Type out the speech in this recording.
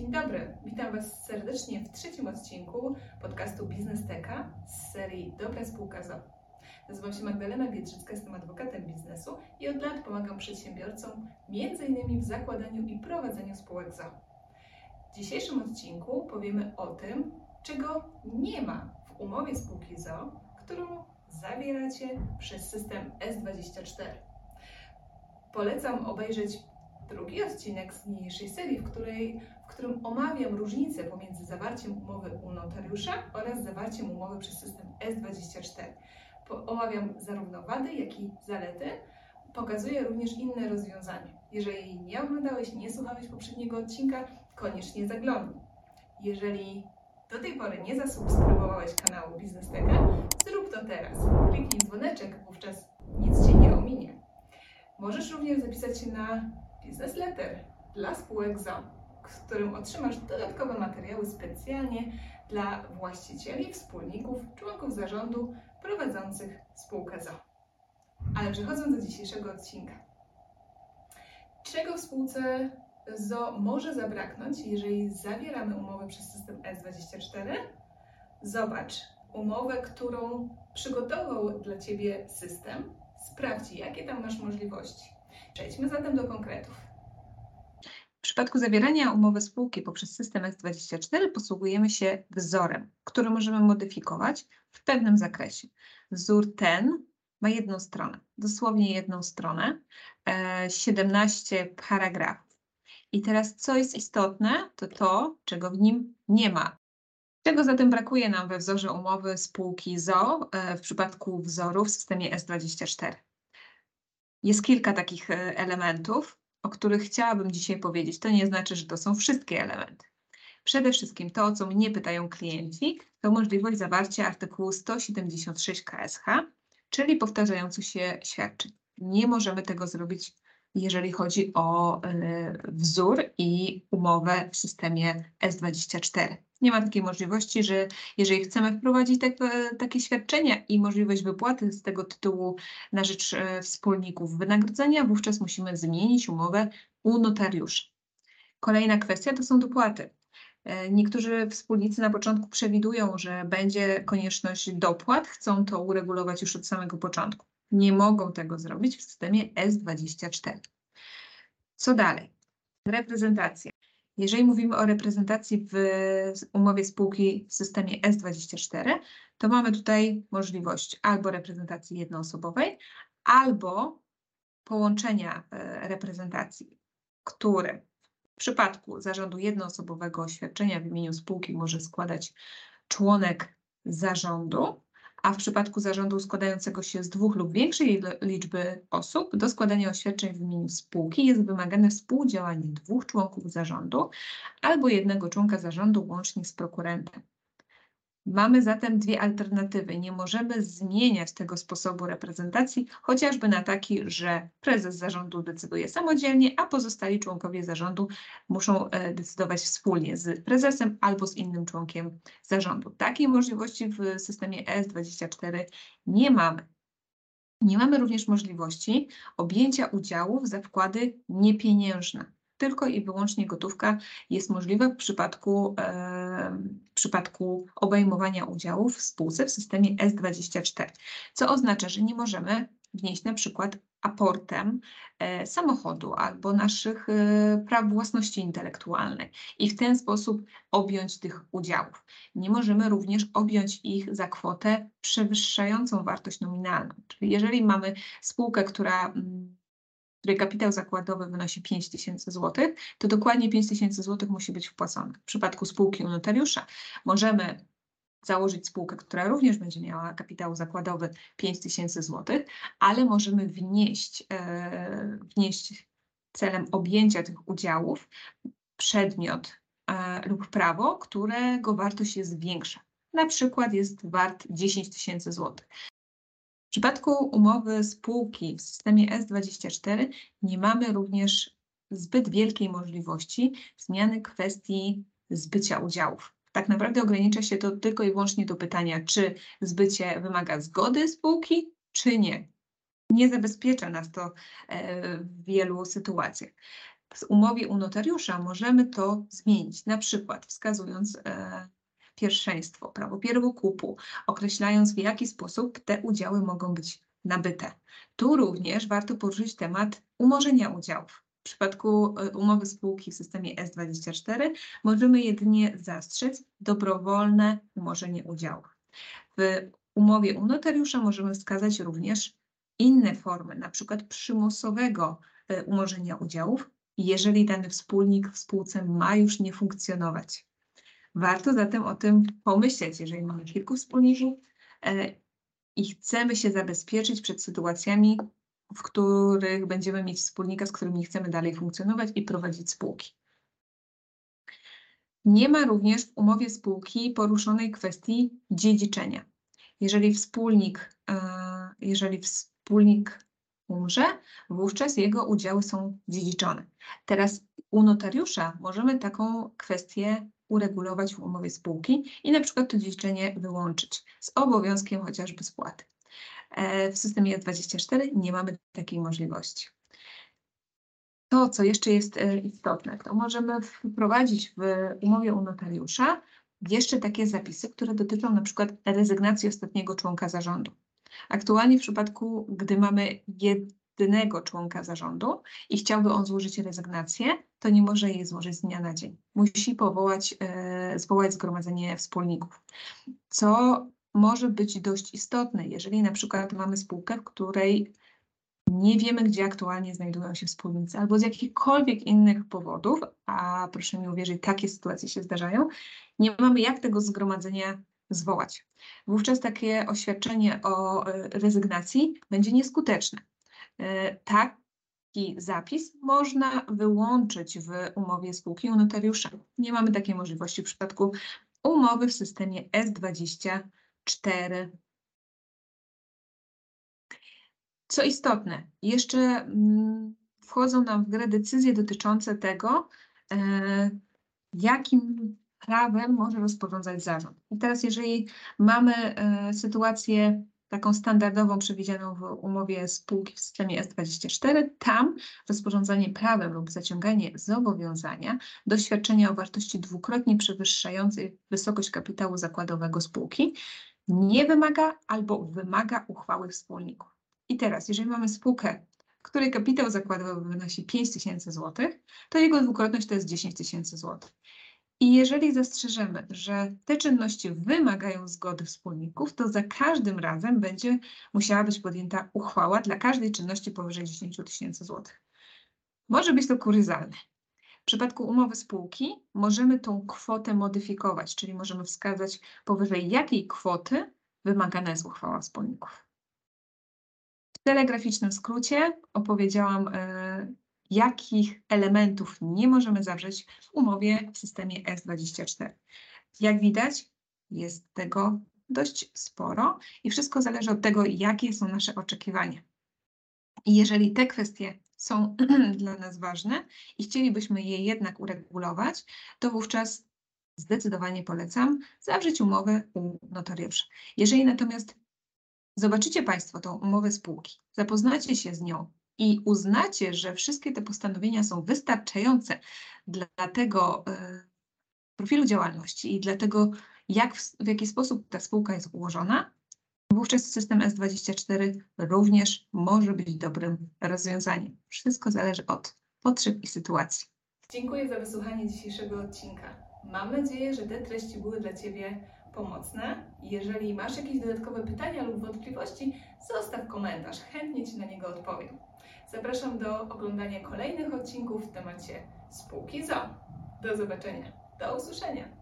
Dzień dobry, witam Was serdecznie w trzecim odcinku podcastu Biznes Teka z serii Dobra Spółka ZO. Nazywam się Magdalena Biedrzycka, jestem adwokatem biznesu i od lat pomagam przedsiębiorcom m.in. w zakładaniu i prowadzeniu spółek ZO. W dzisiejszym odcinku powiemy o tym, czego nie ma w umowie spółki ZO, którą zawieracie przez system S24. Polecam obejrzeć drugi odcinek z niniejszej serii, w, której, w którym omawiam różnice pomiędzy zawarciem umowy u notariusza oraz zawarciem umowy przez system S24. Po, omawiam zarówno wady, jak i zalety. Pokazuję również inne rozwiązania. Jeżeli nie oglądałeś, nie słuchałeś poprzedniego odcinka, koniecznie zaglądnij. Jeżeli do tej pory nie zasubskrybowałeś kanału Biznesteka, zrób to teraz. Kliknij dzwoneczek, wówczas nic Cię nie ominie. Możesz również zapisać się na Business Letter dla spółek ZO, w którym otrzymasz dodatkowe materiały specjalnie dla właścicieli, wspólników, członków zarządu prowadzących spółkę ZO. Ale przechodząc do dzisiejszego odcinka. Czego w spółce ZO może zabraknąć, jeżeli zawieramy umowę przez system S24? Zobacz umowę, którą przygotował dla Ciebie system. Sprawdź, jakie tam masz możliwości. Przejdźmy zatem do konkretów. W przypadku zawierania umowy spółki poprzez system S24 posługujemy się wzorem, który możemy modyfikować w pewnym zakresie. Wzór ten ma jedną stronę, dosłownie jedną stronę, 17 e, paragrafów. I teraz co jest istotne, to to, czego w nim nie ma. Czego zatem brakuje nam we wzorze umowy spółki ZO e, w przypadku wzoru w systemie S24? Jest kilka takich e, elementów, o których chciałabym dzisiaj powiedzieć. To nie znaczy, że to są wszystkie elementy. Przede wszystkim to, o co mnie pytają klienci, to możliwość zawarcia artykułu 176 KSH, czyli powtarzających się świadczeń. Nie możemy tego zrobić jeżeli chodzi o e, wzór i umowę w systemie S24. Nie ma takiej możliwości, że jeżeli chcemy wprowadzić tak, e, takie świadczenia i możliwość wypłaty z tego tytułu na rzecz e, wspólników wynagrodzenia, wówczas musimy zmienić umowę u notariusza. Kolejna kwestia to są dopłaty. Niektórzy wspólnicy na początku przewidują, że będzie konieczność dopłat, chcą to uregulować już od samego początku nie mogą tego zrobić w systemie S24. Co dalej? Reprezentacja. Jeżeli mówimy o reprezentacji w umowie spółki w systemie S24, to mamy tutaj możliwość albo reprezentacji jednoosobowej, albo połączenia e, reprezentacji, które w przypadku zarządu jednoosobowego oświadczenia w imieniu spółki może składać członek zarządu, a w przypadku zarządu składającego się z dwóch lub większej liczby osób, do składania oświadczeń w imieniu spółki jest wymagane współdziałanie dwóch członków zarządu albo jednego członka zarządu łącznie z prokurentem. Mamy zatem dwie alternatywy. Nie możemy zmieniać tego sposobu reprezentacji, chociażby na taki, że prezes zarządu decyduje samodzielnie, a pozostali członkowie zarządu muszą e, decydować wspólnie z prezesem albo z innym członkiem zarządu. Takiej możliwości w systemie ES24 nie mamy. Nie mamy również możliwości objęcia udziałów za wkłady niepieniężne tylko i wyłącznie gotówka jest możliwa w przypadku, e, w przypadku obejmowania udziałów w spółce w systemie S24, co oznacza, że nie możemy wnieść na przykład aportem e, samochodu albo naszych e, praw własności intelektualnej i w ten sposób objąć tych udziałów. Nie możemy również objąć ich za kwotę przewyższającą wartość nominalną. Czyli jeżeli mamy spółkę, która mm, której kapitał zakładowy wynosi 5 tysięcy złotych, to dokładnie 5 tysięcy złotych musi być wpłacone. W przypadku spółki u notariusza możemy założyć spółkę, która również będzie miała kapitał zakładowy 5 tysięcy złotych, ale możemy wnieść, e, wnieść celem objęcia tych udziałów przedmiot e, lub prawo, którego wartość jest większa. Na przykład jest wart 10 tysięcy złotych. W przypadku umowy spółki w systemie S24 nie mamy również zbyt wielkiej możliwości zmiany kwestii zbycia udziałów. Tak naprawdę ogranicza się to tylko i wyłącznie do pytania, czy zbycie wymaga zgody spółki, czy nie. Nie zabezpiecza nas to e, w wielu sytuacjach. w umowie u notariusza możemy to zmienić, na przykład wskazując e, pierwszeństwo, prawo pierwokupu, określając w jaki sposób te udziały mogą być nabyte. Tu również warto poruszyć temat umorzenia udziałów. W przypadku e, umowy spółki w systemie S24 możemy jedynie zastrzec dobrowolne umorzenie udziałów. W umowie u notariusza możemy wskazać również inne formy, na przykład przymusowego e, umorzenia udziałów, jeżeli dany wspólnik w spółce ma już nie funkcjonować. Warto zatem o tym pomyśleć, jeżeli mamy kilku wspólników e, i chcemy się zabezpieczyć przed sytuacjami, w których będziemy mieć wspólnika, z którymi chcemy dalej funkcjonować i prowadzić spółki. Nie ma również w umowie spółki poruszonej kwestii dziedziczenia. Jeżeli wspólnik, e, jeżeli wspólnik umrze, wówczas jego udziały są dziedziczone. Teraz u notariusza możemy taką kwestię uregulować w umowie spółki i na przykład to dziedziczenie wyłączyć z obowiązkiem chociażby spłaty. E, w systemie 24 nie mamy takiej możliwości. To, co jeszcze jest e, istotne, to możemy wprowadzić w umowie u notariusza jeszcze takie zapisy, które dotyczą na przykład rezygnacji ostatniego członka zarządu. Aktualnie w przypadku, gdy mamy jedynego członka zarządu i chciałby on złożyć rezygnację, to nie może jej złożyć z dnia na dzień. Musi powołać, e, zwołać zgromadzenie wspólników, co może być dość istotne, jeżeli na przykład mamy spółkę, w której nie wiemy, gdzie aktualnie znajdują się wspólnicy, albo z jakichkolwiek innych powodów, a proszę mi uwierzyć, takie sytuacje się zdarzają, nie mamy jak tego zgromadzenia zwołać. Wówczas takie oświadczenie o e, rezygnacji będzie nieskuteczne. Taki zapis można wyłączyć w umowie spółki u notariusza. Nie mamy takiej możliwości w przypadku umowy w systemie S24 co istotne, jeszcze mm, wchodzą nam w grę decyzje dotyczące tego, e, jakim prawem może rozporządzać zarząd. I teraz, jeżeli mamy e, sytuację taką standardową przewidzianą w umowie spółki w systemie S24, tam rozporządzanie prawem lub zaciąganie zobowiązania do świadczenia o wartości dwukrotnie przewyższającej wysokość kapitału zakładowego spółki nie wymaga albo wymaga uchwały wspólników. I teraz, jeżeli mamy spółkę, której kapitał zakładowy wynosi 5 tysięcy złotych, to jego dwukrotność to jest 10 tysięcy złotych. I jeżeli zastrzeżemy, że te czynności wymagają zgody wspólników, to za każdym razem będzie musiała być podjęta uchwała dla każdej czynności powyżej 10 tysięcy złotych. Może być to kuryzalne. W przypadku umowy spółki możemy tą kwotę modyfikować, czyli możemy wskazać powyżej jakiej kwoty wymagana jest uchwała wspólników. W telegraficznym skrócie opowiedziałam, y, jakich elementów nie możemy zawrzeć w umowie w systemie S24. Jak widać, jest tego dość sporo i wszystko zależy od tego, jakie są nasze oczekiwania. I jeżeli te kwestie są dla nas ważne i chcielibyśmy je jednak uregulować, to wówczas zdecydowanie polecam zawrzeć umowę u notariusza. Jeżeli natomiast zobaczycie Państwo tą umowę spółki, zapoznacie się z nią i uznacie, że wszystkie te postanowienia są wystarczające dla tego y, profilu działalności i dla tego, jak, w jaki sposób ta spółka jest ułożona, wówczas system S24 również może być dobrym rozwiązaniem. Wszystko zależy od potrzeb i sytuacji. Dziękuję za wysłuchanie dzisiejszego odcinka. Mam nadzieję, że te treści były dla Ciebie pomocne. Jeżeli masz jakieś dodatkowe pytania lub wątpliwości, zostaw komentarz, chętnie Ci na niego odpowiem. Zapraszam do oglądania kolejnych odcinków w temacie spółki ZO. Do zobaczenia, do usłyszenia.